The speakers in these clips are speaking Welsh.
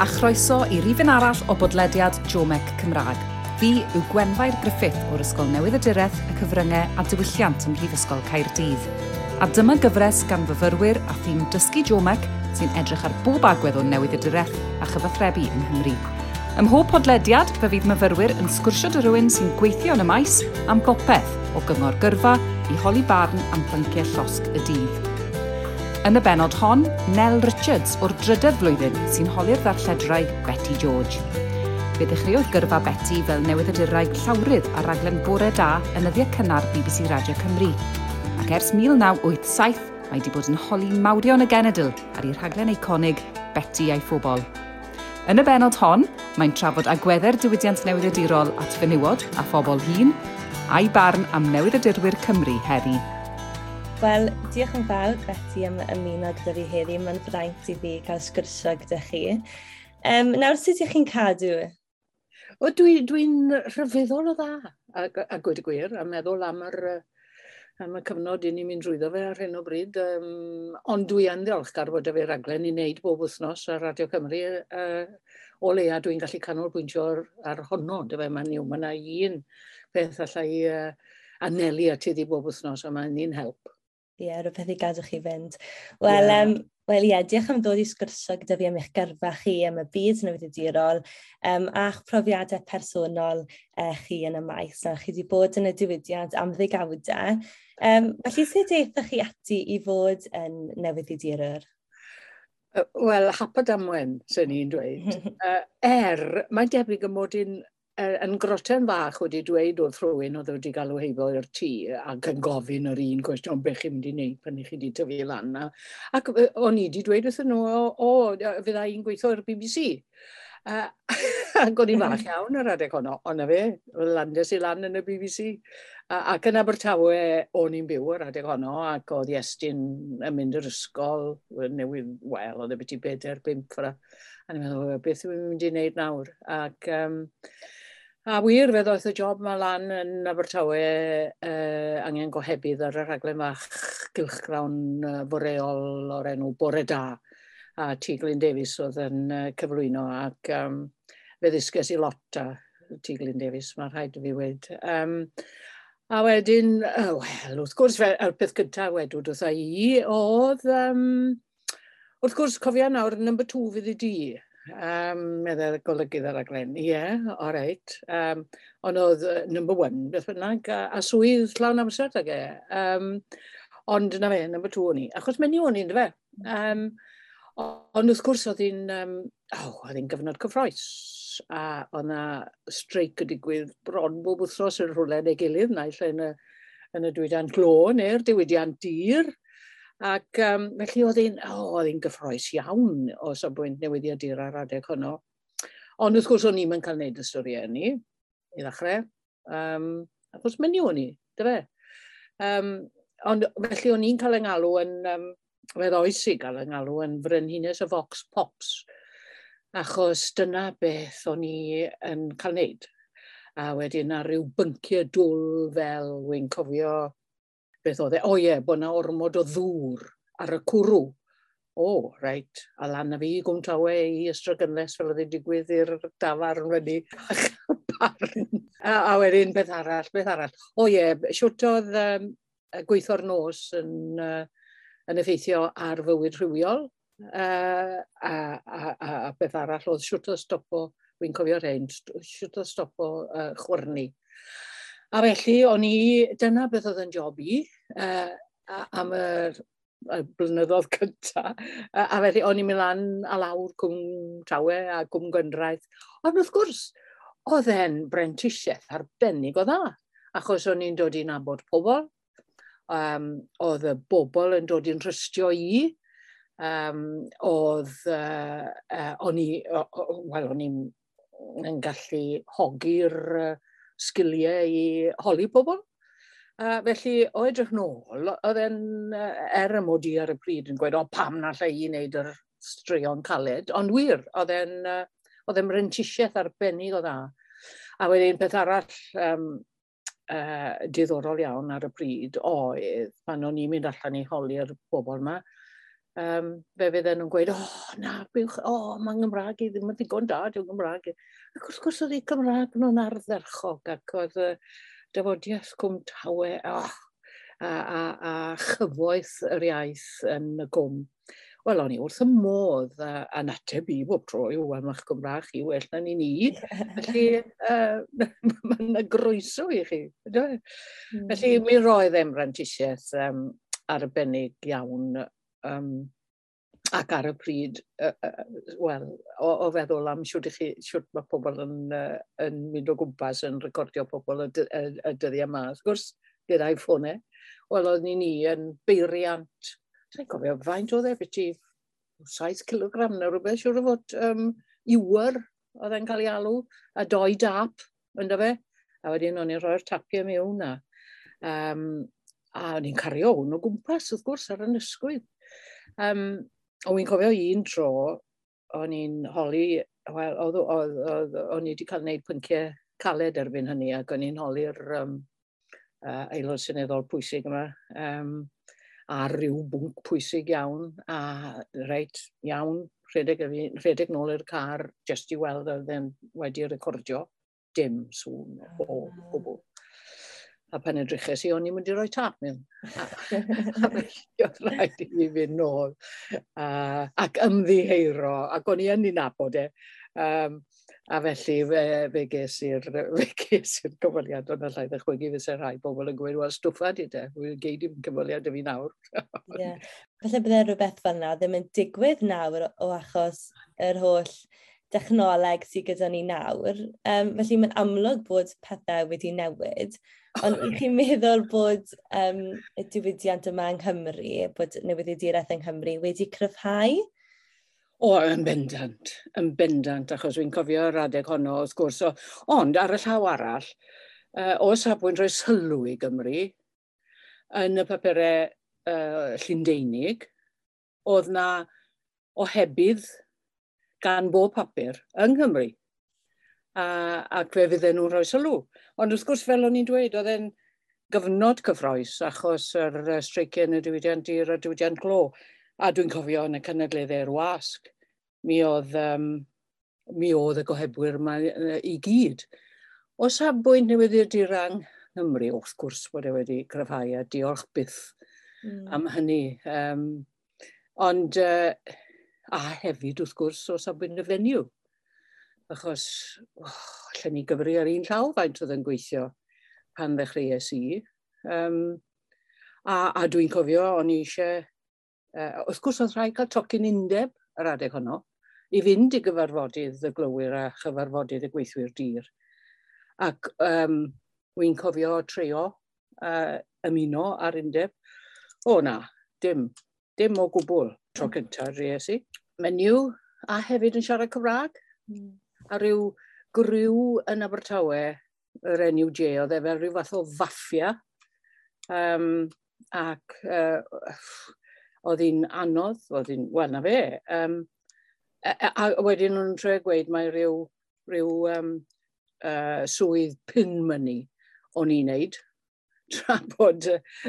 a chroeso i rifin arall o bodlediad Jomec Cymraeg. Fi yw Gwenfair Griffith o'r Ysgol Newydd y Dyreth, y Cyfryngau a Diwylliant ym Mhrifysgol Caerdydd. A dyma gyfres gan fyfyrwyr a thîm Dysgu Jomec sy'n edrych ar bob agwedd o newydd y dyreth a chyfathrebu yng Nghymru. Ym mhob podlediad, fe fydd myfyrwyr yn sgwrsio dy rywun sy'n gweithio yn y maes am bopeth o gyngor gyrfa i holi barn am bynciau llosg y dydd. Yn y benod hon, Nel Richards o'r drydedd flwyddyn sy'n holi'r ddarlledrau Betty George. Fe ddechreuodd gyrfa Betty fel newyddiadurau llawrydd ar raglen bore da yn yddiau cynnar BBC Radio Cymru. Ac ers 1987, mae wedi bod yn holi mawrion y genedl ar ei rhaglen eiconig Betty a'i phobol. Yn y benod hon, mae'n trafod agwedder diwydiant newyddiadurol at fenywod a phobol hun a'i barn am newyddiadurwyr Cymru heddi. Wel, diolch yn fawr Betty am ymuno gyda fi heddi. Mae'n fraint i fi cael sgwrsio gyda chi. Um, nawr, sut ydych chi'n cadw? O, dwi'n dwi, rhyfeddol o dda, a, a gwyd y gwir, a meddwl am yr, am y cyfnod i ni'n mynd drwyddo fe ar hyn o bryd. Um, ond dwi yn ddiolchgar bod y fe raglen i wneud bob wythnos ar Radio Cymru. Uh, o leia dwi'n gallu canolbwyntio ar, ar honno, dy fe mae'n niw. Mae yna un peth allai uh, anelu at iddi bob wythnos, a mae'n un help. Ie, yeah, rhywbeth i gadw chi fynd. Wel, yeah. um, Wel ie, yeah, diolch am ddod i sgwrsio gyda fi am eich gyrfa chi am y byd newyddiadurol um, a'ch profiadau personol uh, chi yn y maes Na, chi wedi bod yn y diwydiant am ddigawdau. Um, felly, sut eithaf chi ati i fod yn newyddiadurwr? Wel, hapa damwen, sy'n ni'n dweud. uh, er, mae'n debyg y mod i'n yn groten fach wedi dweud wrth rhywun oedd wedi galw heibio i'r tŷ ac yn gofyn yr un cwestiwn beth chi'n mynd i wneud pan i chi wedi tyfu lan. Ac o'n i wedi dweud wrthyn nhw, o, o fydda i'n gweithio i'r BBC. Uh, ac o'n i'n fach mm-hmm. iawn yr adeg honno, ond fe, landes i lan yn y BBC. Uh, ac yn Abertawe o'n i'n byw yr adeg honno, ac oedd Iestyn yn mynd i'r ysgol, newydd, wel, oedd e y beth i bedair, bimp ffra. A ni'n meddwl, beth yw'n mynd i wneud nawr? Ac um, A wir fe ddoeth y job yma lan yn Abertawe uh, angen gohebydd ar y rhaglen fach gylchgrawn uh, boreol o'r enw Bore Da. A T Glyn Davies oedd yn uh, cyflwyno ac um, fe ddysges i lot a T Glyn Davies, mae'n rhaid i fi wedi. Um, a wedyn, uh, wel, wrth gwrs, fe, y peth gyntaf wedwyd wrtha i oedd, um, wrth gwrs, cofio nawr, number two fydd i di. Um, meddwl golygydd ar aglen. Ie, yeah, o reit. Um, ond oedd uh, number one, beth bynnag, a, a swydd llawn amser ag e. Um, ond na fe, number two o'n i. Achos mynd i o'n i, fe. Um, ond wrth gwrs oedd hi'n um, oh, oedd hi'n gyfnod cyffroes a oedd na streic y digwydd bron bob wythnos yn rhywle neu gilydd na, lle yn y, yn y diwydiant glo neu'r diwydiant dir. Ac um, felly oedd hi'n oh, oedd gyffroes iawn o safbwynt newyddiadur ar adeg hwnnw. Ond wrth gwrs o'n i'n mynd cael gwneud y storiau ni, i ddechrau. Um, achos mynd i o'n i, dy fe. Um, ond felly o'n i'n cael yng ngalw yn, um, fe ddoes i gael yng ngalw yn frenhines y Vox Pops, achos dyna beth o'n i yn cael wneud. A wedyn ar ryw bynciau dwl fel, wy'n cofio beth oedd e? O oh, ie, yeah, bod yna ormod o ddŵr ar y cwrw. O, oh, reit, a lan na fi i gwmtawe i ystrogynles fel oedd ei digwydd i'r dafarn wedi barn. A, a wedyn beth arall, beth arall. O oh, ie, yeah, siwtodd um, gweithio'r nos yn, uh, yn effeithio ar fywyd rhywiol, uh, a, a, a, a beth arall oedd siwt o stopo, wy'n cofio rhain, siwt o stopo uh, chwrni. A felly, o'n i, dyna beth oedd yn job i uh, am yr y blynyddoedd cyntaf. A felly, o'n i'n mynd lan a lawr cwm trawe a cwm gyndraeth. Ond wrth gwrs, oedd e'n brentisiaeth arbennig o dda, achos o'n i'n dod i'n nabod pobl, um, oedd y bobl yn dod i'n rhystio i, um, oedd, uh, uh, o'n i, wel, o'n i'n gallu hogi'r uh, sgiliau i holi pobl. A felly, o edrych nôl, oedd e'n er y mod i ar y pryd yn gweud, o pam na lle i wneud yr straeon caled, ond wir, oedd e'n oedd e'n rentisiaeth arbennig o dda. E. A wedyn peth arall um, uh, diddorol iawn ar y pryd oedd pan o'n i'n mynd allan i holi'r bobl yma, um, fe fydden nhw'n gweud, o, oh, na, bywch, o, oh, mae'n Gymraeg i ddim yn ddigon da, dwi'n Gymraeg i. Ac wrth gwrs oedd ei Gymraeg nhw'n ardderchog ac oedd y dyfodiaeth cwm tawe, oh, a, a, a chyfoeth yr iaith yn y gwm. Wel, o'n i wrth y modd a, a nateb i bob tro i wel, ma'ch Gymraeg chi well na ni ni. Felly, uh, mae'n groeso i chi. Mm. Felly, mi roedd emrantisiaeth um, arbennig iawn um, ac ar y pryd, uh, uh, wel, o, o feddwl am siwt, chi, siwt mae pobl yn, uh, yn mynd o gwmpas yn recordio pobl y, y, y dyddiau yma. Wrth gwrs, gyda'i ffonau, e, wel, oedd ni ni yn beiriant. Dwi'n cofio faint oedd e, beth i 7 kg neu rhywbeth, siwr o fod um, iwer oedd e'n cael ei alw, a doi dap, ynddo fe. A wedyn o'n i'n rhoi'r tapiau mewn na. Um, a o'n i'n cario hwn o gwmpas, wrth gwrs, ar y nysgwydd. Um, o'n i'n cofio un tro, o'n i'n holi, wel, o'n i wedi cael gwneud pynciau caled erbyn hynny, ac o'n i'n holi'r um, uh, aelod syneddol pwysig yma, um, a rhyw bwnc pwysig iawn, a reit iawn, rhedeg, rhedeg nôl i'r car, jyst i weld oedd e'n wedi recordio, dim sŵn o ah. gwbl. A pan edryches i, o'n i'n mynd i roi tap mewn. a felly oedd rhaid i fi fynd nôl uh, ac ymddiheiro, ac o'n i yn ei nabod e. Um, a felly fe, fe ges i'r gofaliad o'n allai ddechwygu fysa rhai bobl yn gweud, wel, stwffa di de, wy'n geid i'n cyfaliad i fi nawr. yeah. Felly bydde rhywbeth fel yna ddim yn digwydd nawr o achos yr holl dechnoleg sydd gyda ni nawr. Um, felly mae'n amlwg bod pethau wedi newid. Ond i chi'n meddwl bod um, y diwydiant yma yng Nghymru, bod newyddiaduraeth yng Nghymru wedi cryfhau? O, yn bendant, yn bendant, achos dwi'n yr adeg honno, wrth gwrs. O, ond ar y llaw arall, uh, o safbwynt rhoi sylw i Gymru, yn y papurau uh, Llundeinig, oedd na ohebydd gan bob papur yng Nghymru a, ac fe fydden nhw'n rhoi sylw. Ond wrth gwrs, fel o'n i'n dweud, oedd e'n gyfnod cyffroes achos yr uh, streiciau yn y diwydiant i'r diwydiant glo. A dwi'n cofio yn y cynadleddau'r wasg, mi oedd, um, mi oedd y gohebwyr yma i gyd. O safbwynt newyddi'r dirang Nghymru, wrth gwrs, bod e wedi cryfhau a diolch byth mm. am hynny. Um, ond, uh, a hefyd wrth gwrs, o safbwynt y fenyw achos oh, allan ni gyfru ar un llaw faint oedd yn gweithio pan ddechreuais i. Um, a, a dwi'n cofio, o'n i eisiau... Uh, wrth gwrs, oedd rhaid cael tocyn undeb yr adeg honno i fynd i gyfarfodydd y glywir a chyfarfodydd y gweithwyr dir. Ac um, wy'n cofio treo uh, ymuno ar undeb. O na, dim, dim o gwbl tro hmm. cyntaf rhes i. Menyw a hefyd yn siarad Cymraeg. Mm a rhyw grw yn Abertawe, yr NUJ, oedd e fel rhyw fath o faffia. Um, ac uh, oedd hi'n anodd, oedd hi'n, wel na fe. Um, a, e, e, a, a wedyn nhw'n tre gweud mae rhyw, rhyw um, uh, swydd pin money o'n i'n neud. Tra bod,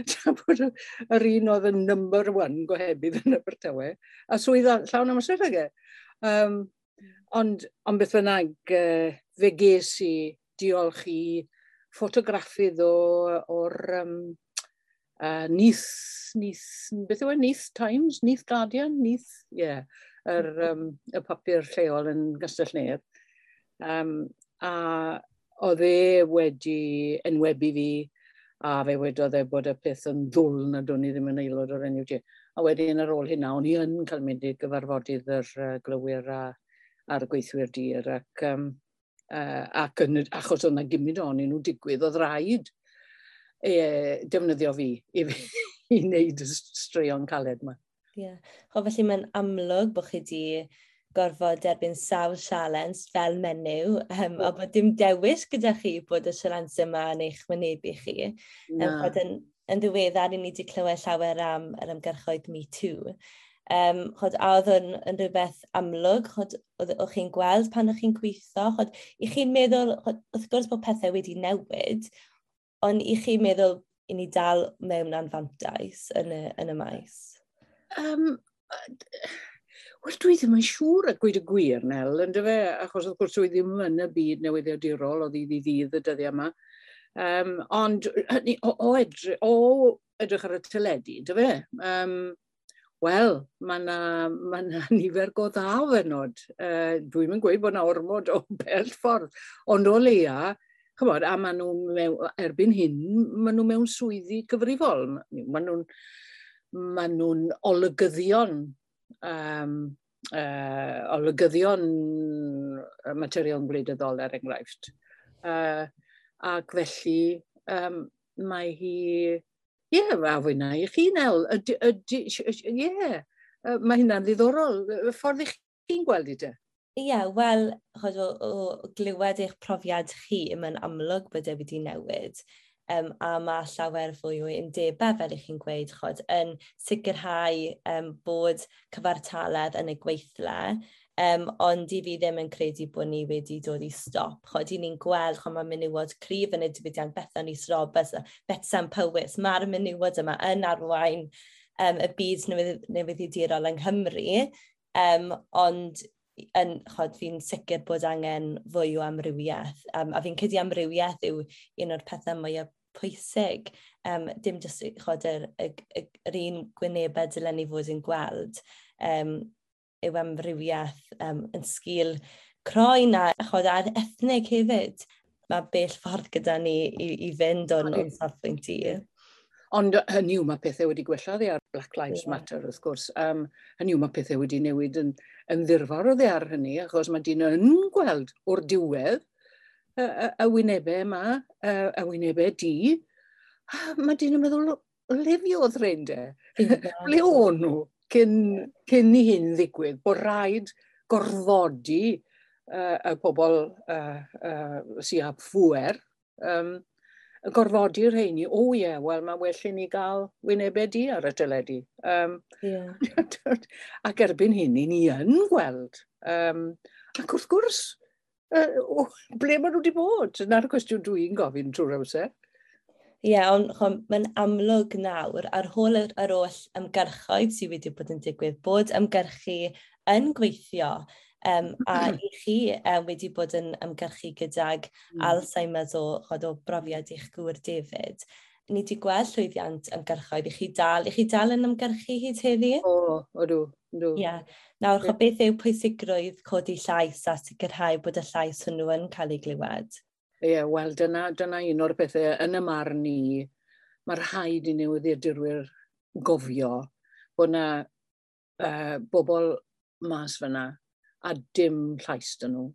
tra bod yr un oedd yn number one gohebydd yn Abertawe, a swydd llawn amser ag e. Um, Ond, ond beth bynnag, uh, fe ges i diolch i ffotograffydd o'r um, uh, Neath, Neath, beth yw e, Neath Times, Neath Guardian, Neath, ie, yeah, yr, um, y papur lleol yn Gastell neb. Um, a oedd e wedi enwebu fi a fe wedodd e bod y peth yn ddwl na dwi'n i ddim yn aelod o'r NUG. A wedyn ar ôl hynna, o'n i yn cael mynd i gyfarfodydd yr uh, glywyr a ar y gweithwyr dir ac, um, uh, ac yn, achos oedd yna gymryd o'n nhw digwydd, oedd rhaid e, defnyddio fi i, i wneud y straeon caled yma. Ie. Yeah. O, felly mae'n amlwg bod chi wedi gorfod derbyn sawl sialens fel menyw, um, o bod dim dewis gyda chi bod y sialens yma yn eich wynebu chi. Na. Um, bod yn, yn ddiweddar i ni wedi clywed llawer am yr ymgyrchoedd Me Too. Um, chod, a oedd yn, yn rhywbeth amlwg, chod, oedd o'ch chi'n gweld pan o'ch chi'n gweithio, chod, i chi'n meddwl, chod, wrth gwrs bod pethau wedi newid, ond i chi'n meddwl i ni dal mewn anfantais yn y, yn y maes? Um, Wel, dwi ddim yn siŵr a gweud y gwir, Nel, yn dy fe, achos wrth gwrs dwi ddim yn y byd newyddiadurol o ddydd i ddydd y dyddiau yma. Um, ond o, o, edry, o edrych ar y teledu, dy fe, um, Wel, mae yna ma nifer go dda o fenod. Uh, Dwi'n mynd gweud bod yna ormod o bell ffordd, ond o leia, chymod, a maen nhw mewn, erbyn hyn, maen nhw mewn swyddi gyfrifol. Maen nhw'n ma nhw olygyddion, um, uh, olygyddion materion gwleidyddol er enghraifft. Uh, ac felly, um, mae hi Ie, yeah, a fwyna i chi, Nel. Ie, yeah. mae hynna'n ddiddorol. Y ffordd i chi'n gweld i de? Ie, yeah, wel, o, o glywed eich profiad chi, mae'n amlwg bod e wedi newid. Um, a mae llawer fwy o undebau, fel ych chi'n gweud, chod, yn sicrhau um, bod cyfartaledd yn y gweithle Um, ond i fi ddim yn credu bod ni wedi dod i stop. Chod i ni'n gweld, chod mae menywod cryf yn y diwydiant Bethan Is Roberts, Bethan Powys, mae'r menywod yma yn arwain um, y byd newyddiadurol yng Nghymru. Um, ond yn, chod, fi'n sicr bod angen fwy o amrywiaeth. Um, a fi'n cedi amrywiaeth yw un o'r pethau mwyaf pwysig. Um, dim jyst chod, yr, yr, yr, yr un gwynebau dylen ni fod yn gweld. Um, yw amrywiaeth um, yn sgil croen a chod a'r ethnig hefyd. Mae bell ffordd gyda ni i, i fynd o'n o'n safbwynt i. Ond hynny yw mae pethau wedi gwella ddi e ar Black Lives yeah. Matter wrth gwrs. Um, hynny yw mae pethau wedi newid yn, yn ddirfawr o ddi e ar hynny achos mae dyn yn gweld o'r diwedd y, y, y wynebau yma, y, y wynebau di, a mae dyn yn meddwl, le fi oedd rhain de? le o'n nhw? cyn, cyn i hyn ddigwydd, bod rhaid gorfodi uh, y pobl uh, uh, sy'n ap fwer, um, gorfodi'r rheini, o oh, ie, yeah, wel mae well i ni gael wynebau di ar y teledu. Um, yeah. ac erbyn hyn, ni yn gweld. Um, ac wrth gwrs, uh, oh, ble maen nhw wedi bod? Na'r cwestiwn dwi'n gofyn trwy'r amser. Ie, yeah, ond mae'n amlwg nawr ar hôl yr, yr oll ymgyrchoedd sydd wedi bod yn digwydd, bod ymgyrchu yn gweithio um, a mm-hmm. i chi um, wedi bod yn ymgyrchu gydag mm. Alzheimer's o, chod, o brofiad i'ch gŵr David. Ni wedi gweld llwyddiant ymgyrchoedd i chi dal, i chi dal yn ymgyrchu hyd heddi? O, o dw. Ie. Yeah. Nawr, yeah. beth yw pwysigrwydd codi llais a sicrhau bod y llais hwnnw yn cael ei glywed? Ie, yeah, wel dyna, dyna un o'r pethau yn y marn ni, mae rhaid i newyddiadurwyr gofio bod yna uh, e, bobl mas fyna a dim llais dyn nhw.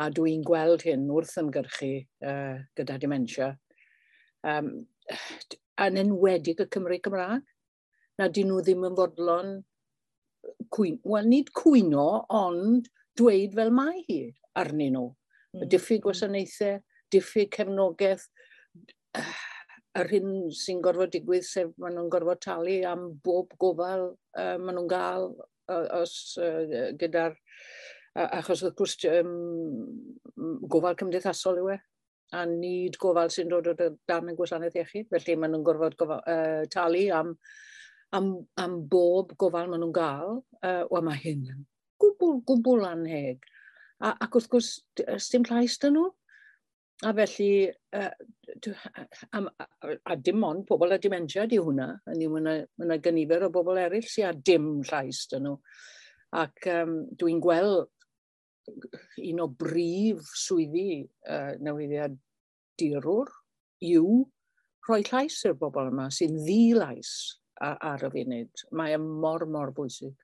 A dwi'n gweld hyn wrth ymgyrchu uh, gyda dementia. Um, yn enwedig y Cymru Cymraeg. Na dyn nhw ddim yn fodlon, cwyn, wel nid cwyno, ond dweud fel mae hi arnyn nhw. Mm. Y diffyg gwasanaethau, diffyg cefnogaeth yr hyn sy'n gorfod digwydd, sef maen nhw'n gorfod talu am bob gofal uh, maen nhw'n gael uh, os uh, gyda'r... Achos wrth gwrs, um, gofal cymdeithasol yw e, a nid gofal sy'n dod o dan y gwasanaeth iechyd, felly maen nhw'n gorfod gofal, uh, talu am, am, am bob gofal maen nhw'n gael, uh, wel mae hyn yn gwbl, gwbl anheg. A, ac wrth gwrs, dim llais dyn nhw, A felly, uh, a, a dim ond pobl a dimensia di hwnna, a ni mae yna gynifer o bobl eraill sy'n a dim llais dyn nhw. Ac um, dwi'n gweld un o brif swyddi uh, newyddiad dirwr yw rhoi llais i'r bobl yma sy'n ddilais ar y funud. Mae e mor, mor bwysig.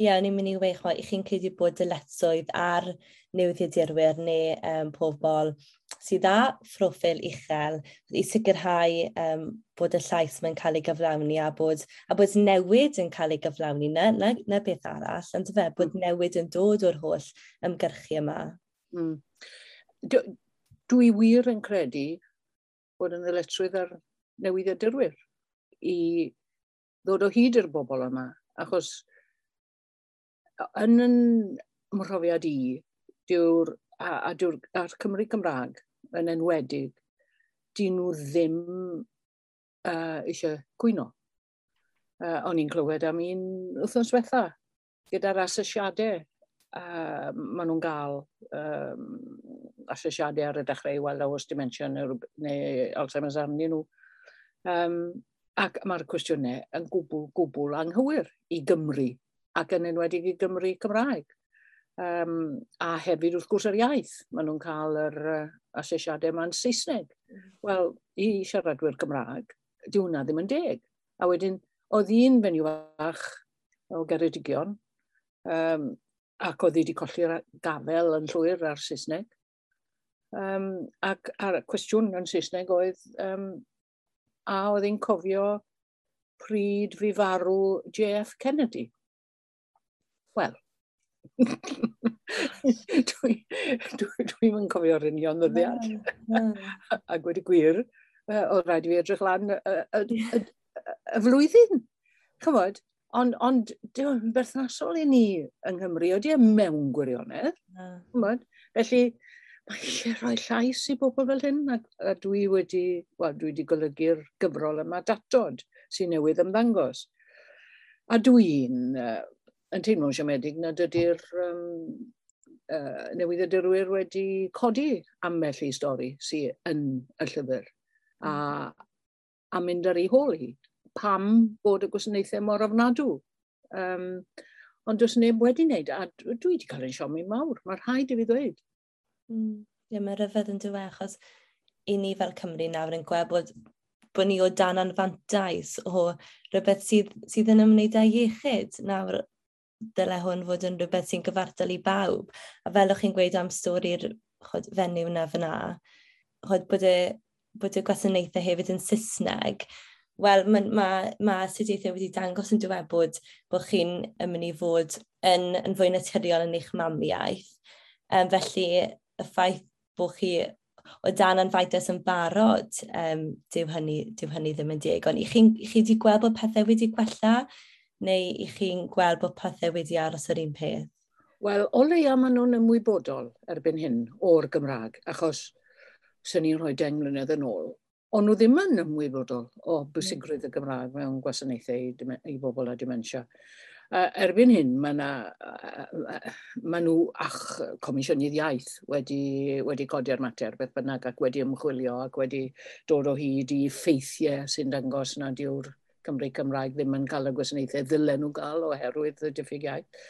Ie, yeah, ni'n mynd i weich, i chi'n credu bod dyletsoedd ar newyddiadurwyr neu um, pobl sydd â phroffil uchel i sicrhau um, bod y llais mae'n cael ei gyflawni a bod, a bod newid yn cael ei gyflawni na, na, na beth arall, ond fe, bod hmm. newid yn dod o'r holl ymgyrchu yma. Mm. Dwi wir yn credu bod yn ddyletswydd ar newyddiadurwyr i ddod o hyd i'r bobl yma, achos yn yn mhrofiad i, diw'r, a, a diw'r a'r Cymru Cymraeg, yn enwedig, di nhw ddim uh, eisiau cwyno. Uh, o'n i'n clywed am un wythnos diwetha gyda'r asesiadau uh, maen nhw'n gael um, asesiadau ar y dechrau i weld os dementia neu, neu Alzheimer's arnyn nhw. Um, ac mae'r cwestiynau yn gwbl, gwbl anghywir i Gymru ac yn enwedig i Gymru Cymraeg. Um, a hefyd wrth gwrs yr iaith, maen nhw'n cael yr uh, asesiadau yma'n Saesneg. Mm. Wel, i siaradwyr Cymraeg, di hwnna ddim yn deg. A wedyn, oedd un fenyw fach o Geredigion, um, ac oedd hi wedi colli'r gafel yn llwyr ar Saesneg. Um, ac a'r cwestiwn yn Saesneg oedd, um, a oedd hi'n cofio pryd fi farw JF Kennedy. Wel, Dwi'n dwi, dwi cofio'r union ddyddiad. a gwedi gwir, o rhaid i fi edrych lan y, flwyddyn. Chymod, ond on, dwi'n berthnasol i ni yng Nghymru, oeddi e mewn gwirionedd. Chymod, felly mae eisiau rhoi llais i bobl fel hyn, a, a dwi wedi, wel, dwi wedi golygu'r gyfrol yma datod sy'n newydd ymddangos. A dwi'n uh, yn teimlo'n siomedig nad ydy'r um, uh, newyddiadurwyr wedi codi ambell i stori sy'n yn y llyfr a, a mynd ar ei hôl hi. Pam bod y gwasanaethau mor ofnadw? Um, ond does neb wedi wneud, a dwi wedi cael ein siomi mawr, mae'r rhaid i fi ddweud. Mm. Ie, yeah, mae ryfedd yn dweud, achos i ni fel Cymru nawr yn gweld bod, bod ni o dan anfantais o rhywbeth sydd, sydd yn ymwneud â iechyd nawr dyle hwn fod yn rhywbeth sy'n gyfartal i bawb. A fel o'ch chi'n gweud am stori'r fenyw na fyna, chod, bod y, bod y gwasanaethau hefyd yn Saesneg, wel, mae ma, ma astudiaethau wedi dangos yn diwebod bod chi'n mynd i fod yn, yn fwy naturiol yn eich mamiaeth. Um, felly, y ffaith bod chi o dan anfaites yn barod, um, dyw, hynny, dyw hynny ddim yn deg. Ond I chi, chi wedi gweld bod pethau wedi gwella, neu i chi'n gweld bod pethau wedi aros yr un peth? Wel, o leia maen nhw'n ymwybodol erbyn hyn o'r Gymraeg, achos sy'n ni'n rhoi deng mlynedd yn ôl, ond nhw ddim yn ymwybodol o bwysigrwydd hmm. y Gymraeg mewn gwasanaethau i, i bobl â dementia. Erbyn hyn, mae na, ma nhw ach Comisiynydd Iaith wedi, wedi codi'r mater, beth bynnag, ac wedi ymchwilio ac wedi dod o hyd i ffeithiau sy'n dangos nad yw'r Cymru Cymraeg ddim yn cael y gwasanaethau ddylen nhw gael oherwydd y diffyg iaith.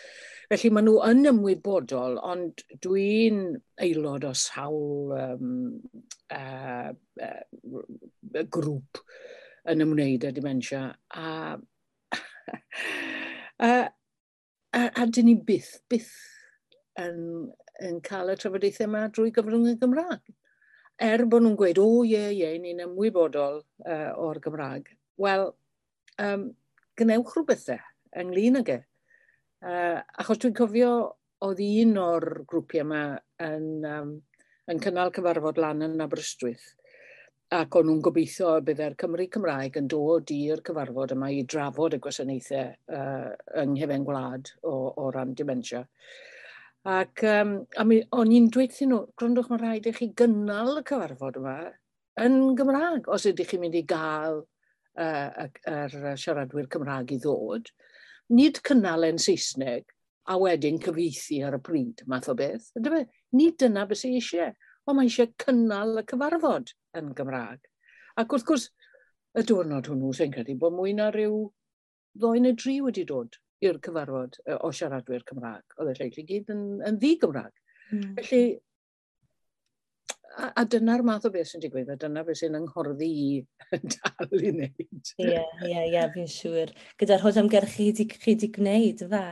Felly maen nhw yn ymwybodol, ond dwi'n aelod o sawl um, uh, uh, grŵp yn ymwneud â dementia. A, a, a, a dyn ni byth, byth yn, yn cael y trafodaethau yma drwy gyfrwng y Gymraeg. Er bod nhw'n gweud, o oh, ie, yeah, ie, yeah, ni'n ymwybodol uh, o'r Gymraeg. Wel, um, gnewch rhywbethau e, ynglyn ag e. Uh, achos dwi'n cofio oedd un o'r grwpiau yma yn, um, yn cynnal cyfarfod lan yn Aberystwyth ac o'n nhw'n gobeithio byddai'r Cymru Cymraeg yn dod i'r cyfarfod yma i drafod y gwasanaethau uh, yng nghyfen gwlad o, o ran dementia. Ac um, o'n i'n dweud nhw, grondwch mae rhaid i chi gynnal y cyfarfod yma yn Gymraeg, os ydych chi'n mynd i gael yr siaradwyr Cymraeg i ddod, nid cynnal yn Saesneg a wedyn cyfeithi ar y pryd, math o beth. Ydyfe? Nid dyna beth sy'n eisiau, ond mae eisiau cynnal y cyfarfod yn Gymraeg. Ac wrth gwrs, y diwrnod hwnnw sy'n credu bod mwy na rhyw ddoen neu dri wedi dod i'r cyfarfod o siaradwyr Cymraeg. Oedd y lleill i gyd yn, yn ddi Gymraeg. Mm. Felly, a, a dyna'r math o beth sy'n digwydd, a dyna beth sy'n ynghorddi i dal i wneud. Ie, ie, ie, fi'n siŵr. Gyda'r holl amgylch chi wedi gwneud, fa?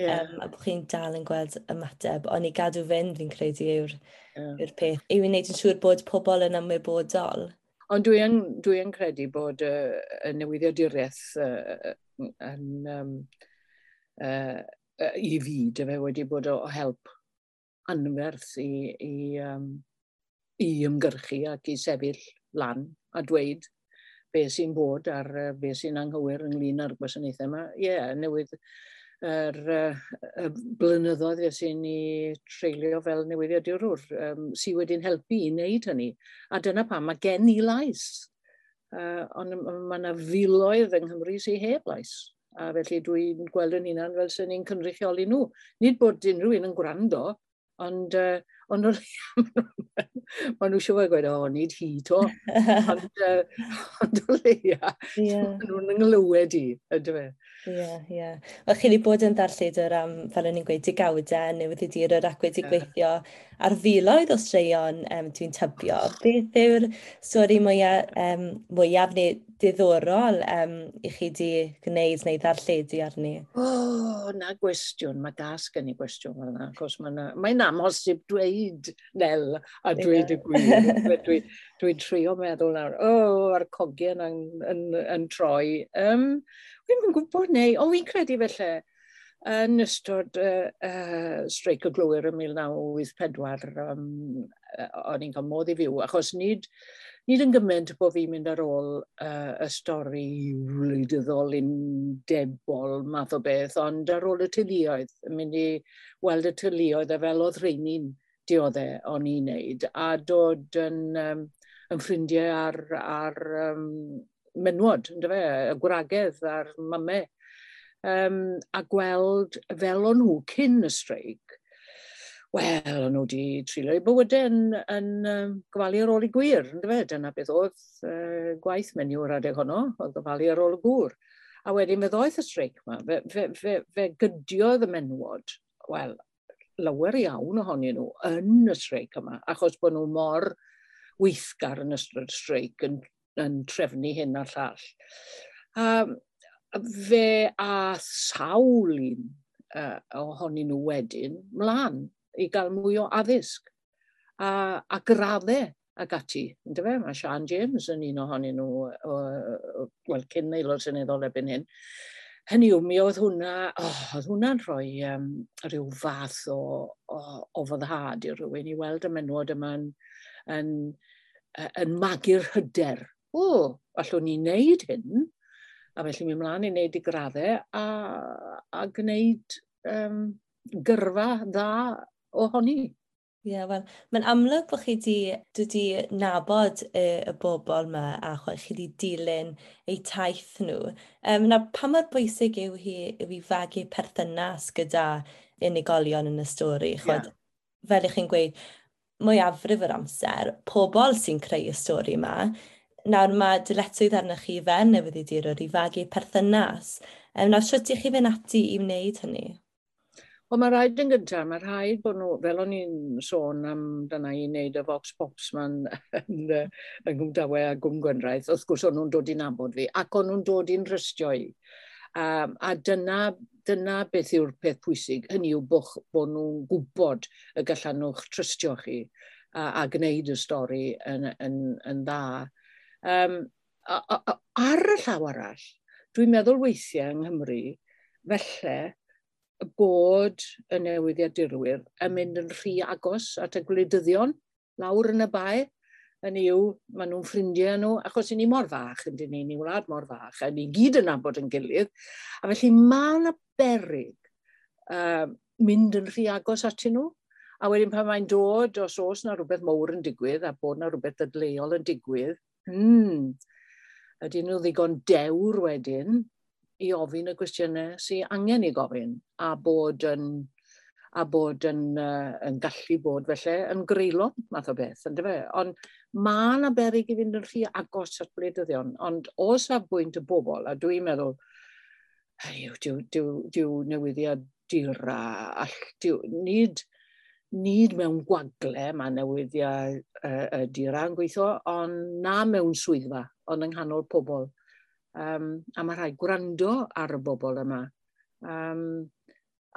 Yeah. Um, a bod chi'n dal yn gweld ymateb, ond i gadw fynd fi'n credu yw'r yeah. yw peth. Yw i wneud yn siŵr bod pobl yn ymwybodol. Ond dwi yn, dwi yn credu bod y uh, newyddiaduriaeth uh, yn, um, uh, uh, i fi, dy fe wedi bod o help anferth i, i um, i ymgyrchu ac i sefyll lan a dweud be sy'n bod ar uh, be sy'n anghywir ynglyn â'r gwasanaethau yma. Ie, yeah, newydd yr er, uh, blynyddoedd fe sy'n ni treulio fel newyddiadurwr um, sydd wedi'n helpu i wneud hynny. A dyna pam mae gen i lais. Uh, ond mae yna filoedd yng Nghymru sy'n heb lais. A felly dwi'n gweld yn hunan fel sy'n ni'n cynrychioli nhw. Nid bod unrhyw un yn gwrando, ond uh, ond maen nhw siwr gweud, o, nid hi to, ond, uh, ond o leia, yeah. maen nhw'n ynglywed i, ydw fe. Ie, ie. Yeah. Wel, chi wedi bod yn darllid o ran, fel o'n i'n gweud, digawdau, neu wedi dir yr agwedd i yeah. gweithio ar filoedd o straeon um, dwi'n tybio. Beth yw'r stori mwyaf, um, mwyaf neu diddorol um, i chi di gwneud neu ddarlledu arni? O, oh, na gwestiwn. Mae gas gen i gwestiwn fel yna, mae'n ma, amhosib dweud nel a dweud y gwir. Dwi'n dwi, trio meddwl nawr, o, oh, ar cogiau yn, yn, yn, troi. Um, Fi'n gwybod neu, ond fi'n credu felly, yn ystod uh, uh, streic y glwyr ym 1984, um, o'n i'n cael modd i fyw, achos nid, nid yn gymaint bod fi'n mynd ar ôl uh, y stori wleidyddol undebol math o beth, ond ar ôl y tylioedd, yn mynd i weld y tylioedd a fel oedd rheini'n dioddau e, o'n i'n neud, a dod yn, um, yn ffrindiau ar, ar um, menwod, y gwragedd a'r mamau um, a gweld fel o'n nhw cyn y streic, wel, o'n nhw wedi trilio eu bywydau yn, yn um, gofalu ar ôl i gwir, yn dyfed, dyna beth oedd uh, gwaith menyw yr adeg honno, oedd gofalu ar ôl y gwr. A wedyn fe ddoeth y streic yma, fe, fe, fe, fe gydiodd y menwod, wel, lawer iawn ohonyn nhw yn y streic yma, achos bod nhw mor weithgar yn ystod y streic yn, yn trefnu hyn a'r llall. A fe a sawl un uh, ohonyn nhw wedyn mlaen i gael mwy o addysg a, a graddau ac ati. Ynddo fe, mae Sian James yn un ohonyn nhw, wel, cyn aelod syniddol ebyn hyn. Hynny yw, mi oedd hwnna, oh, oedd hwnna'n rhoi um, rhyw fath o, o, o foddhad i rhywun i weld y menwod yma yn, yn, yn magu'r hyder. O, oh, allwn ni wneud hyn. A felly mi ymlaen i wneud i graddau a, a gwneud um, gyrfa dda ohoni. Ie, yeah, wel, mae'n amlwg bod chi di, wedi nabod y, y bobl yma a chi wedi dilyn eu taith nhw. Um, na, pa mor bwysig yw hi yw i fagu perthynas gyda unigolion yn y stori? Chod, yeah. Fel ych chi'n gweud, mwyafrif yr amser, pobl sy'n creu y stori yma, nawr mae dyletswydd arnoch chi fel newydd i fagu perthynas. Um, nawr, sut ydych chi fynd ati i wneud hynny? Wel, mae rhaid yn gyntaf, mae rhaid bod nhw, fel o'n i'n sôn am dyna i wneud y Vox Pops ma'n yn, yn Gwmdawe a Gwm Gwenraeth, wrth gwrs o'n nhw'n dod i'n nabod fi, ac o'n nhw'n dod i'n rystio i. Um, a dyna, dyna beth yw'r peth pwysig, hynny yw bod, bod nhw'n gwybod y gallan nhw'ch trystio chi a, a gwneud y stori yn, yn, yn dda. Um, a, a, a, ar y llaw arall, dwi'n meddwl weithiau yng Nghymru, felly bod y newyddiadurwyr yn mynd yn rhy agos at y gwleidyddion lawr yn y bae, yn i'w, maen nhw'n ffrindiau nhw, achos i ni mor fach, yn dyn ni, ni wlad mor fach, a ni gyd yn nabod yn gilydd. A felly mae yna berig uh, mynd yn rhy agos at nhw, a wedyn pan mae'n dod, os oes yna rhywbeth mowr yn digwydd, a bod yna rhywbeth ddadleol yn digwydd, Hmm. Ydyn nhw ddigon dewr wedyn i ofyn y cwestiynau sy'n angen i gofyn a bod yn a bod yn, uh, yn gallu bod felly yn greulon math o beth, ynddo fe? Ond mae yna beryg i fynd yn rhy agos at bleidyddion, ond o safbwynt y bobl, a dwi'n meddwl, hynny yw, diw, diw, diw newyddiadura, all, diw, nid nid mewn gwagle mae newyddiau uh, ydy'r an gweithio, ond na mewn swyddfa, ond yng nghanol pobl. Um, a mae rhai gwrando ar y bobl yma. Um,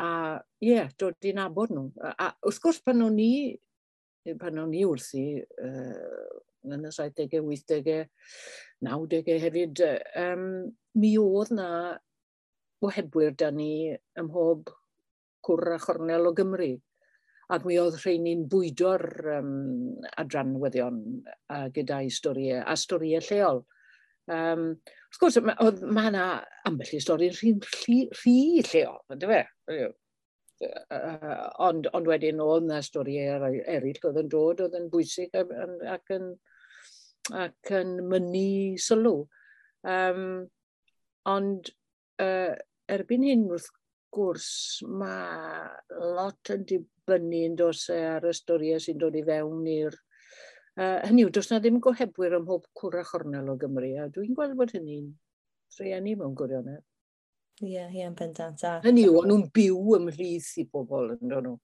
a ie, yeah, dod i nabod nhw. A, a wrth gwrs pan o'n ni, pan o'n ni wrthi, uh, yn y 70au, 80au, 90au hefyd, um, mi oedd na o da ni ym mhob cwr a chornel o Gymru. Ac mi oedd rheini'n bwydo'r um, adranwyddion uh, gyda'i storiau, a storiau lleol. Um, wrth gwrs, mae ma yna ambell i stori'n rhi'n rhi, rhi lleol, ynddo fe? Uh, ond, ond wedyn oedd yna storiau eraill oedd yn dod, oedd yn bwysig ac yn, ac yn, ac yn mynnu sylw. Um, ond uh, erbyn hyn, wrth gwrs mae lot yn dibynnu yn dos e ar y storiau e sy'n dod i fewn i'r... Uh, hynny yw, does na ddim gohebwyr ym mhob cwr a chornel o Gymru, a dwi'n gweld bod hynny'n rhieni mewn gwirionedd. Ie, yeah, ie, yeah, bendant. A... Hynny yw, o'n nhw'n byw ymhlith i bobl yn dod nhw.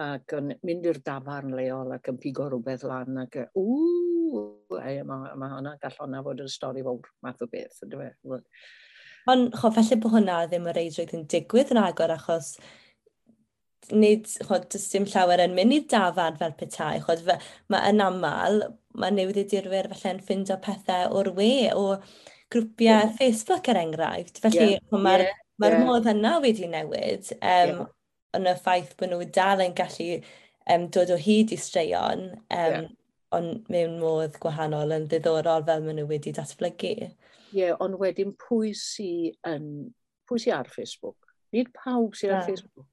Ac yn mynd i'r dafarn leol ac yn pigo rhywbeth lan ac e, ww, mae ma, hwnna gall hwnna fod yn stori fawr math o beth. Ydw Ond, cho, felly bod hwnna ddim y reidrwydd yn digwydd yn agor, achos nid, chod, does dim llawer yn mynd i'r dafad fel petai, chod, mae yn aml, mae newyddiadurwyr ffind o pethau o'r we, o grwpiau yeah. Facebook er enghraifft, felly yeah. mae'r yeah. mae yeah. modd yna wedi newid, um, yeah. yn y ffaith bod nhw dal yn gallu um, dod o hyd i straeon, um, yeah. ond mewn modd gwahanol yn ddiddorol fel maen nhw wedi datblygu. Ie, ond wedyn pwy sy'n pwy sy ar Facebook? Nid pawb sydd ar Facebook.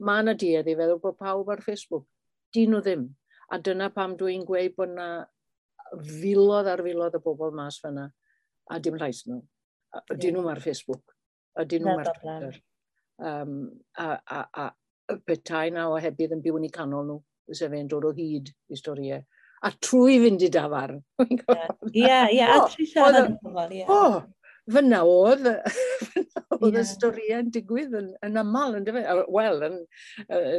Mae yna duedd i feddwl bod pawb ar Facebook. Dyn nhw ddim. A dyna pam dwi'n gweud bod yna filodd ar filodd o bobl mas fyna. A dim llais nhw. Dyn nhw ar Facebook. A dyn nhw ar Twitter. Um, a, a, a, a petai na o hebydd yn byw yn eu canol nhw, sef e'n dod o hyd i storiau a trwy fynd i dafarn. Ie, ie, a trwy siarad yn pobl, ie. O, fyna oedd, oedd y storiau yn digwydd yn, yn aml, yn dyfod. Wel,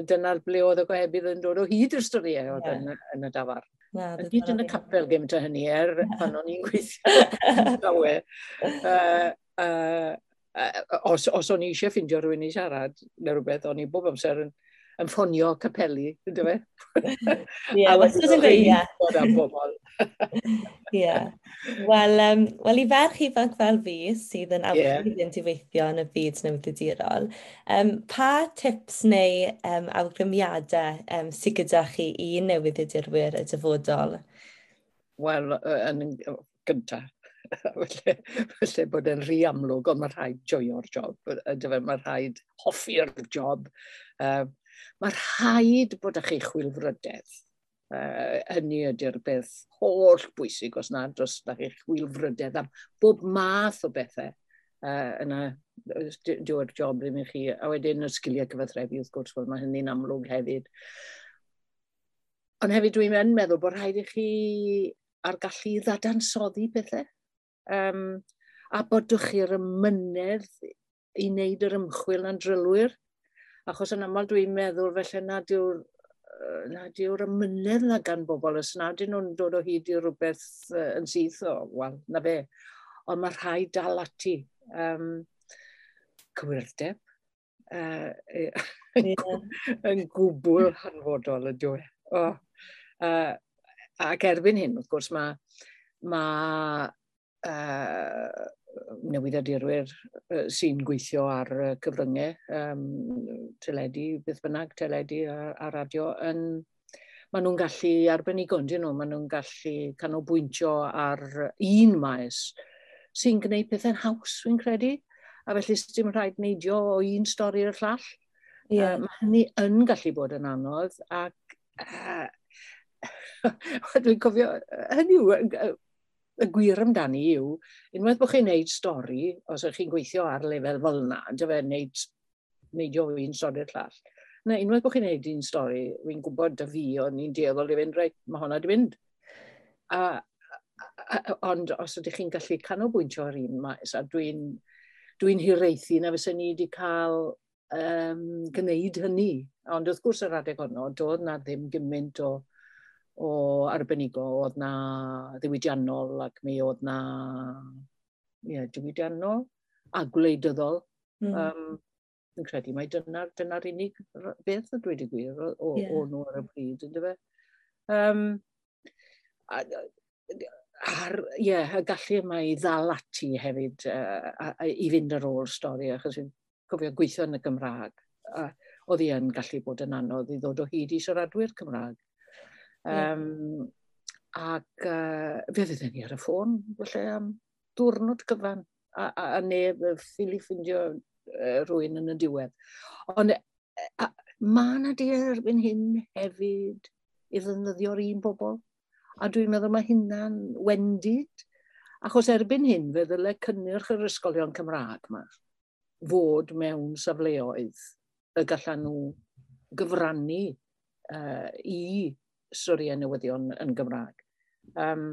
dyna'r ble oedd y gohebydd yn dod o hyd i'r storiau e, oedd yeah. yn, yn y dafar. Na, yn hyd yn y capel gymaint o hynny, er pan o'n i'n gweithio lawe. Uh, uh, os, os o'n i eisiau ffindio rhywun i siarad, neu rhywbeth, o'n i bob amser yn, yn ffonio capeli, ydy fe? Ie, wrth bod yn bobl. Ie. Wel, um, well, i ferch ifanc fel fi sydd yn awgrymu yeah. i weithio yn y byd newyddiadurol, um, pa tips neu um, awgrymiadau um, sydd gyda chi i newyddiadurwyr y dyfodol? Wel, yn gyntaf, felly, felly bod yn rhy amlwg, ond mae rhaid joio'r job, e? mae rhaid hoffi'r job. Uh, Mae rhaid bod ych chi chwilfrydedd. Uh, hynny ydy'r beth holl bwysig os nad os da chi chwilfrydedd am bob math o bethau uh, yna diwedd job ddim i chi. A wedyn y sgiliau cyfathrebu wrth gwrs, mae hynny'n amlwg hefyd. Ond hefyd dwi'n meddwl bod rhaid i chi ar gallu ddadansoddi pethau. Um, a bod chi'r ymynedd i wneud yr ymchwil na'n drylwyr. Achos yn aml dwi'n meddwl felly nad yw'r na diw'r ymynedd na gan bobl, os nad dyn nhw'n dod o hyd i rhywbeth uh, yn syth, o, wel, na fe. Ond mae rhai dal ati. Um, cywirdeb uh, yn gwbl hanfodol ydy o. Oh. Uh, ac erbyn hyn, wrth gwrs, mae ma, uh, newyddiadurwyr sy'n gweithio ar cyfryngau, um, teledu, beth bynnag, teledu a, a radio, yn, maen nhw'n gallu arbenigo, dyn nhw, maen nhw'n gallu canolbwyntio ar un maes sy'n gwneud pethau'n haws, fi'n credu, a felly dim rhaid neidio o un stori i'r llall. Yeah. Uh, mae hynny yn gallu bod yn anodd, ac uh, dwi'n cofio, hynny yw, y gwir amdani yw, unwaith bod chi'n neud stori, os ydych chi'n gweithio ar lefel fel yna, dy fe neud, neidio un stori'r llall. Na, unwaith bod chi'n neud un stori, fi'n gwybod dy fi, o'n i'n dieddol i fynd, reit, mae hwnna di fynd. A, a, a, ond os ydych chi'n gallu canolbwyntio ar un maes, a dwi'n dwi, dwi hireithi na fysa ni wedi cael um, gwneud hynny. Ond wrth gwrs yr adeg honno, doedd na ddim gymaint o o arbenigo, oedd na ddiwydiannol ac mi oedd na yeah, diwydiannol a gwleidyddol. Mm. Um, yn credu mai dyna'r dyna unig beth y dweud y gwir o, o, yeah. o nhw ar y pryd, ynddo fe. Um, a, a'r, ie, yeah, y gallu yma i ddal ati hefyd uh, a, a, i fynd ar ôl stori, achos fi'n cofio gweithio yn y Gymraeg. Uh, oedd hi yn gallu bod yn anodd i ddod o hyd i siaradwyr Cymraeg. Um. Ac uh, fe fydden ni ar y ffôn, felly am diwrnod gyfan, a, a, a neb ffili ffindio uh, rhywun yn y diwedd. Ond mae yna di erbyn hyn hefyd i ddefnyddio'r un bobl. A dwi'n meddwl mae hynna'n wendid. Achos erbyn hyn, fe ddyle cynnyrch yr ysgolion Cymraeg yma fod mewn safleoedd y gallan nhw gyfrannu uh, i storiau newyddion yn Gymraeg. Um,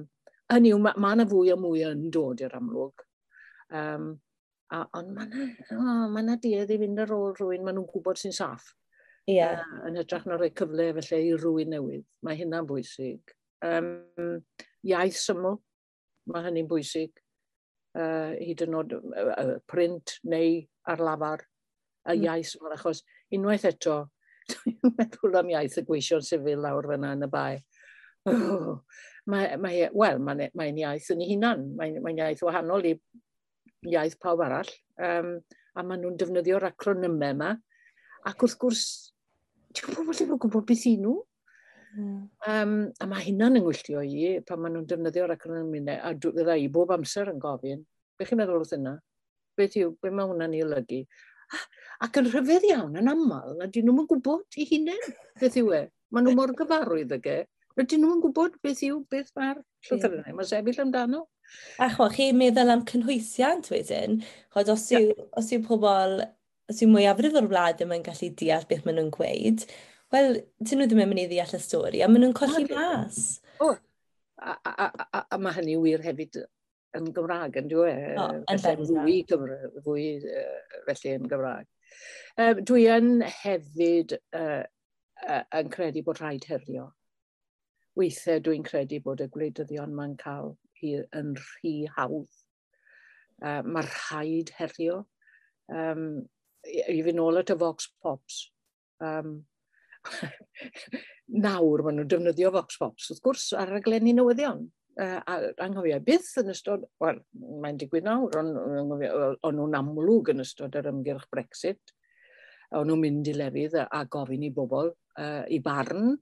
hynny yw, mae ma yna fwy o mwy yn dod i'r amlwg. Um, a, ond mae yna oh, ma duedd i fynd ar ôl rhywun maen nhw'n gwybod sy'n saff. Yeah. Uh, yn hytrach na rhoi cyfle felly i rhywun newydd. Mae hynna'n bwysig. Um, iaith syml, mae hynny'n bwysig. Uh, hyd yn oed uh, print neu ar lafar y mm. iaith mm. syml, achos unwaith eto, Dwi'n meddwl am iaith y gweision sifil lawr fyna yn y bai. Oh, mae, mae, Wel, mae'n mae iaith yn ei hunan. Mae'n mae iaith wahanol i iaith pawb arall. Um, a maen nhw'n defnyddio'r acronymau yma. Ac wrth gwrs, ti'n gwybod ddim yn gwybod beth i nhw? Mm. Um, a mae hynna'n yngwylltio i pan maen nhw'n defnyddio'r acronymau. A fydda i bob amser yn gofyn. Be chi'n meddwl wrth yna? Beth yw, be mae hwnna'n ei olygu? Ac yn rhyfedd iawn yn aml, a dyn nhw'n gwybod i hunain beth yw e. Maen nhw mor gyfarwydd ag e. Rydyn nhw'n gwybod beth yw beth mae'r llythyrnau. Yeah. Mae sefyll amdano. A chwa, chi meddwl am cynhwysiant wedyn, chod os yw, yeah. os yw pobl, os yw mwyafrif o'r wlad ddim yn gallu deall beth maen nhw'n gweud, wel, dyn nhw ddim yn mynd i ddeall y stori, a maen nhw'n colli mas. O, a, a, a, a, a mae hynny wir hefyd yn Gymraeg, e? yn dwi? O, yn fwy, Cymru, fwy uh, felly yn Gymraeg. Um, dwi yn hefyd uh, uh, yn credu bod rhaid herio. Weithiau dwi'n credu bod y gwleidyddion mae'n cael hi yn rhy hawdd. Uh, mae rhaid herio. Um, I fi nôl at y Vox Pops. Um, nawr maen nhw'n defnyddio Vox Pops, wrth gwrs, ar y glenni newyddion uh, anghofio byth yn ystod, wel, mae'n digwydd nawr, ond on, nhw'n amlwg yn ystod yr ymgyrch Brexit. O'n nhw'n mynd i lefydd a, a gofyn i bobl uh, i barn.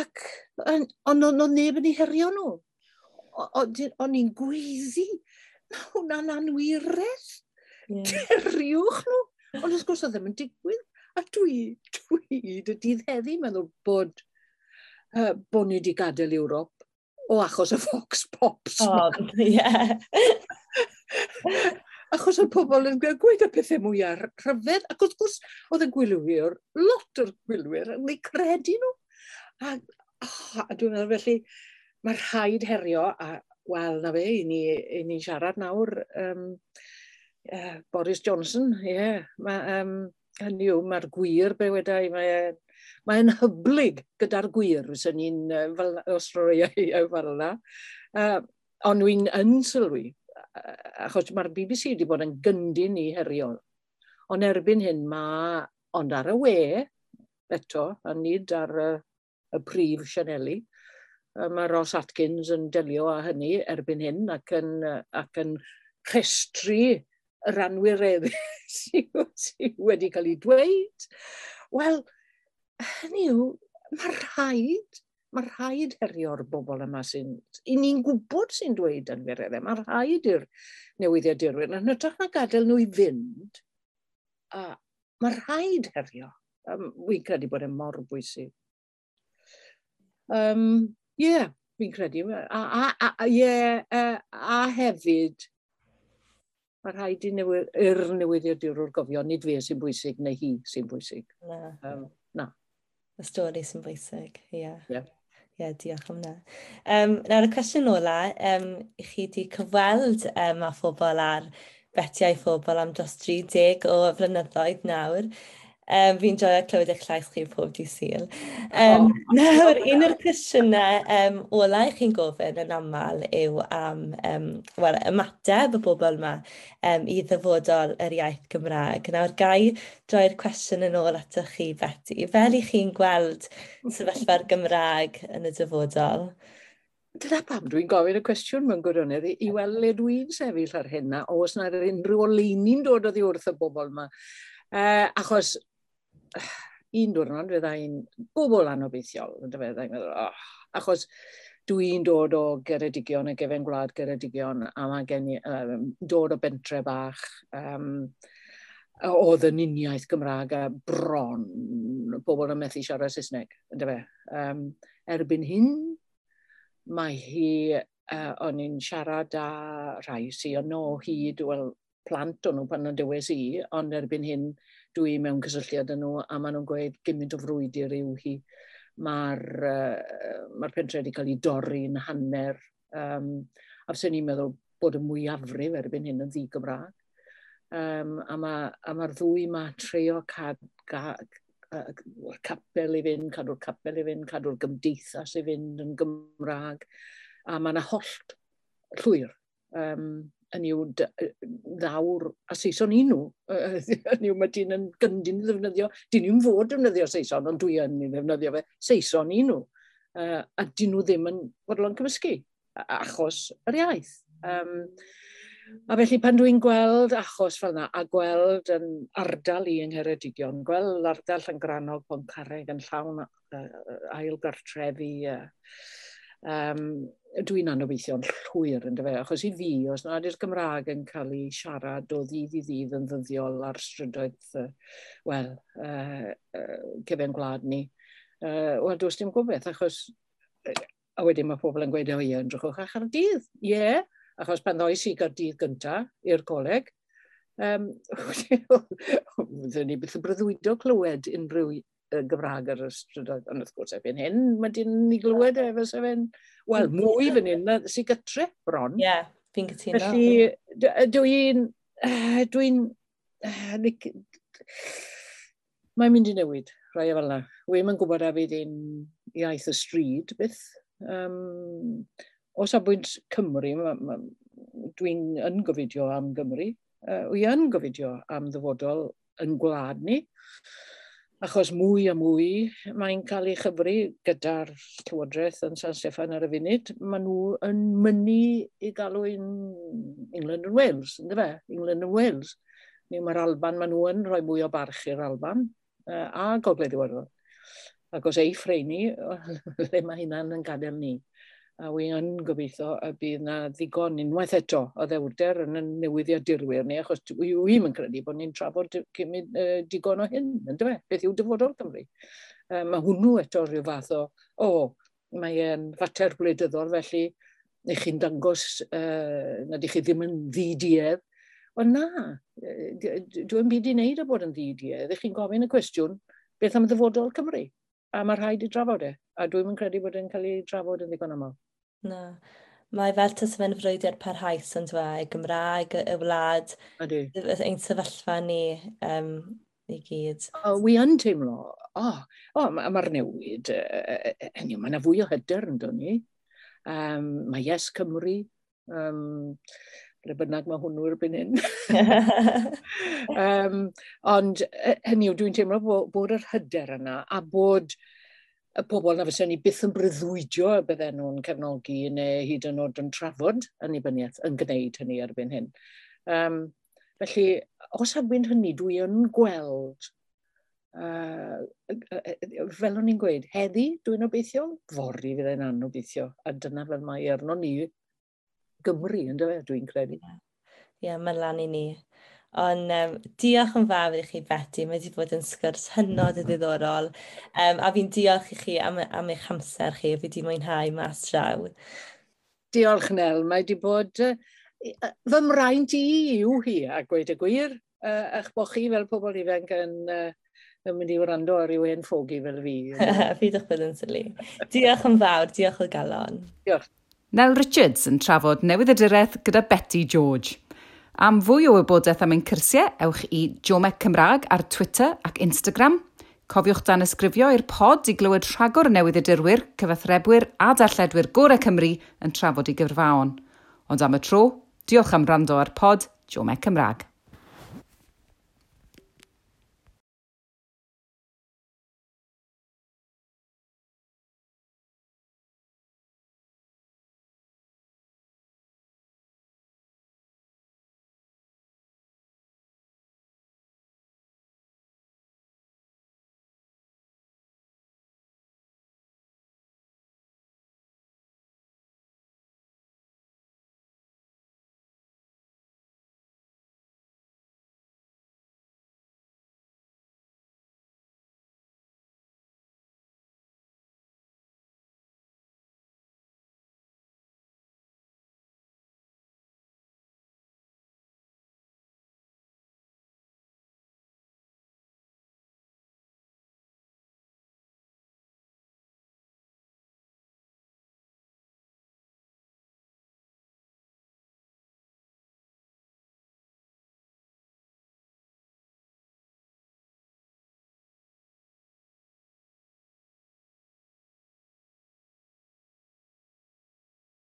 Ac, ond on, o'n on neb yn ei herio nhw. O'n i'n gweithi, Mae hwnna'n anwiredd. Yeah. Ceriwch nhw. Ond wrth gwrs oedd ddim yn digwydd. A dwi, dwi dy dydd heddi meddwl bod uh, bod ni wedi gadael Ewrop o achos y Fox Pops. O, oh, ie. Yeah. achos y pobl yn gweud y pethau mwyaf rhyfedd, ac wrth gwrs oedd y gwylwyr, lot o'r gwylwyr, yn ei credu nhw. A, oh, a dwi'n meddwl felly, mae rhaid herio, a wel, na fe, i ni, i ni siarad nawr, um, uh, Boris Johnson, ie, yeah, mae... Um, hynny yw, mae'r gwir be wedai, mae e Mae'n hyblyg gyda'r gwir, sy'n ni'n fel, os roi fel yna. Uh, ond wy'n yn sylwi, achos mae'r BBC wedi bod yn gyndyn i heriol. Ond erbyn hyn mae, ond ar y we, eto, a nid ar y, y prif Sianeli, mae Ross Atkins yn delio â hynny erbyn hyn ac yn, ac yn rhestru yr anwireddus sydd wedi cael ei dweud. Wel, hynny yw, mae rhaid, mae rhaid herio'r bobl yma sy'n... I ni'n gwybod sy'n dweud yn fyrdd, mae rhaid i'r newyddiadurwyr, yn hytrach na gadael nhw i fynd, a mae rhaid herio. Um, wy'n credu bod e'n mor bwysig. Um, yeah, fi'n credu. A, a, a, a, yeah, a, e, a hefyd, mae rhaid i newid, i'r newyddiadurwr gofio, nid fe sy'n bwysig neu hi sy'n bwysig. Na. Um, na y stori sy'n bwysig, ie. Yeah. Yeah. Ie, yeah, diolch am hynna. Um, nawr, y cwestiwn ola, um, i chi wedi cyfweld um, â phobl ar betiau phobl am dros 30 o flynyddoedd nawr. Um, fi'n joio clywed eich llais chi pob di syl. Um, oh. Nawr, un o'r cwestiynau um, ola i chi'n gofyn yn aml yw am um, well, ymateb y bobl yma um, i ddyfodol yr iaith Gymraeg. Nawr, gai droi'r cwestiwn yn ôl atoch chi, Betty. Fel i chi'n gweld sefyllfa'r Gymraeg yn y dyfodol? Dyna pam dwi'n gofyn y cwestiwn mewn gwirionedd i weld le dwi'n sefyll ar hynna, o os yna'r unrhyw oleini'n dod oddi wrth y bobl yma. Uh, achos un diwrnod fydda i'n bobl anobeithiol, yn dyfedd, meddwl, oh, achos dwi'n dod o geredigion y gefen gwlad geredigion, a mae gen i um, dod o bentre bach, um, oedd yn uniaeth Gymraeg a bron pobl yn methu siarad Saesneg, ynddo fe. Um, erbyn hyn, mae hi, uh, o'n i'n siarad â rhai sy'n o hyd, wel, plant o'n nhw pan o'n dywes i, ond erbyn hyn, dwi mewn cysylltiad yn nhw, a maen nhw'n gweud gymaint o frwydr yw hi. Mae'r uh, mae pentre wedi cael ei dorri'n hanner. Um, a fysyn ni'n meddwl bod y mwyafrif erbyn hyn yn ddi Gymraeg. Um, a mae'r ma, a ma ddwy mae trio cad, ga, capel i fynd, cadw'r capel i fynd, cadw'r gymdeithas i fynd yn Gymraeg. A mae yna hollt llwyr. Um, yn yw ddawr a Saeson i nhw. yn yw mae dyn yn gyndyn i ddefnyddio, dyn nhw'n fod defnyddio Saeson, ond dwi yn i ddefnyddio fe, Saeson i nhw. Uh, a dyn nhw ddim yn fodlon cymysgu, achos yr iaith. Um, a felly pan dwi'n gweld achos fel yna, a gweld yn ardal i yng Ngheredigion, gweld ardal yn granog Poncareg yn llawn ail gartrefi, uh, um, dwi'n anobeithio'n llwyr yn dyfe, achos i fi, os nad yw'r Gymraeg yn cael ei siarad o ddydd i ddydd yn ddyddiol ar strydoedd, uh, wel, uh, uh, cyfen gwlad ni, uh, wel, does dim gwbeth, achos, uh, a wedyn mae pobl yn gweud, o ie, yn drwchwch ach ar dydd, ie, yeah, achos pan ddoes i gael dydd gyntaf i'r coleg, Um, Oedden ni beth y bryddwydo clywed unrhyw Gymraeg ar y strydoedd. Ond wrth gwrs, efo'n hyn, mae dyn ni glywed e, fes efo'n, wel, mwy fan hyn, sy'n gytre bron. Ie, yeah, fi'n cytuno. Felly, dwi'n, dwi'n, mae'n mynd i newid, rhai o fel yna. Wy'n yn gwybod a fydd un iaith y stryd, byth. Um, o safbwynt Cymru, dwi'n yn gofidio am Gymru. Uh, wy yn gofidio am ddyfodol yn gwlad ni achos mwy a mwy mae'n cael ei chybru gyda'r Llywodraeth yn San Steffan ar y funud. Maen nhw yn mynnu i galw yn England and Wales, ynddo fe? England and Wales. Ni mae'r Alban, maen nhw yn rhoi mwy o barch i'r Alban uh, a Gogledd Iwerddon. Ac os ei ffreini, le mae hynna'n yn gadael ni a wy yn gobeithio y bydd na ddigon unwaith eto o ddewder yn y newyddiadurwyr ni, achos wi'n yn credu bod ni'n trafod cymryd uh, digon o hyn, yn dweud, Beth yw dyfodol Cymru? Uh, mae hwnnw eto rhyw fath o, o, mae e'n fater gwleidyddol, felly neu chi'n dangos uh, nad ych chi ddim yn ddidiedd. Ond na, dwi'n byd i wneud o bod yn ddidiedd. Ych chi'n gofyn y cwestiwn, beth am ddyfodol Cymru? A mae rhaid i drafod e. A dwi'n credu bod e'n cael ei drafod yn ddigon aml. Na. Mae fel tas fe'n tystafenfrwyddiad parhaus yn fe, y Gymraeg, y wlad, Ydy. ein sefyllfa ni um, i gyd. O, wi yn teimlo, o, oh, oh, mae'r ma newid, uh, enw, mae yna fwy o hyder yn dod ni. Um, mae Yes Cymru, um, Rhe bynnag mae hwnnw erbyn hyn. um, ond hynny yw, dwi'n teimlo bod, bod yr hyder yna a bod y pobl na fysa ni byth yn bryddwydio y bydden nhw'n cefnogi neu hyd yn oed yn trafod yn annibyniaeth yn gwneud hynny erbyn hyn. Um, felly, os erbyn hynny, dwi yn gweld, uh, fel o'n i'n gweud, heddi dwi'n obeithio, fori fydd e'n anobeithio, a dyna fel mae arno ni Gymru, ynddo fe, dwi'n credu. Ie, yeah, mae'n lan i ni. Ond um, diolch yn fawr i chi, Betty. Mae wedi bod yn sgwrs hynod y ddiddorol. Um, a fi'n diolch i chi am, am eich amser chi. Fi wedi mwynhau mas draw. Diolch, Nel. Mae wedi bod... Uh, fy mraint i yw hi, a gweud y gwir, uh, eich bod chi fel pobl ifanc yn... Uh, yn mynd i wrando ar yw hen ffogi fel fi. fi ddech bod yn sylwi. Diolch yn fawr, diolch o galon. Diolch. Nel Richards yn trafod newydd y gyda Betty George. Am fwy o wybodaeth am ein cyrsiau, ewch i Jomec Cymraeg ar Twitter ac Instagram. Cofiwch dan ysgrifio i'r pod i glywed rhagor newydd y dirwyr, cyfathrebwyr a darlledwyr gorau Cymru yn trafod i gyfrfaon. Ond am y tro, diolch am rando ar pod Jomec Cymraeg.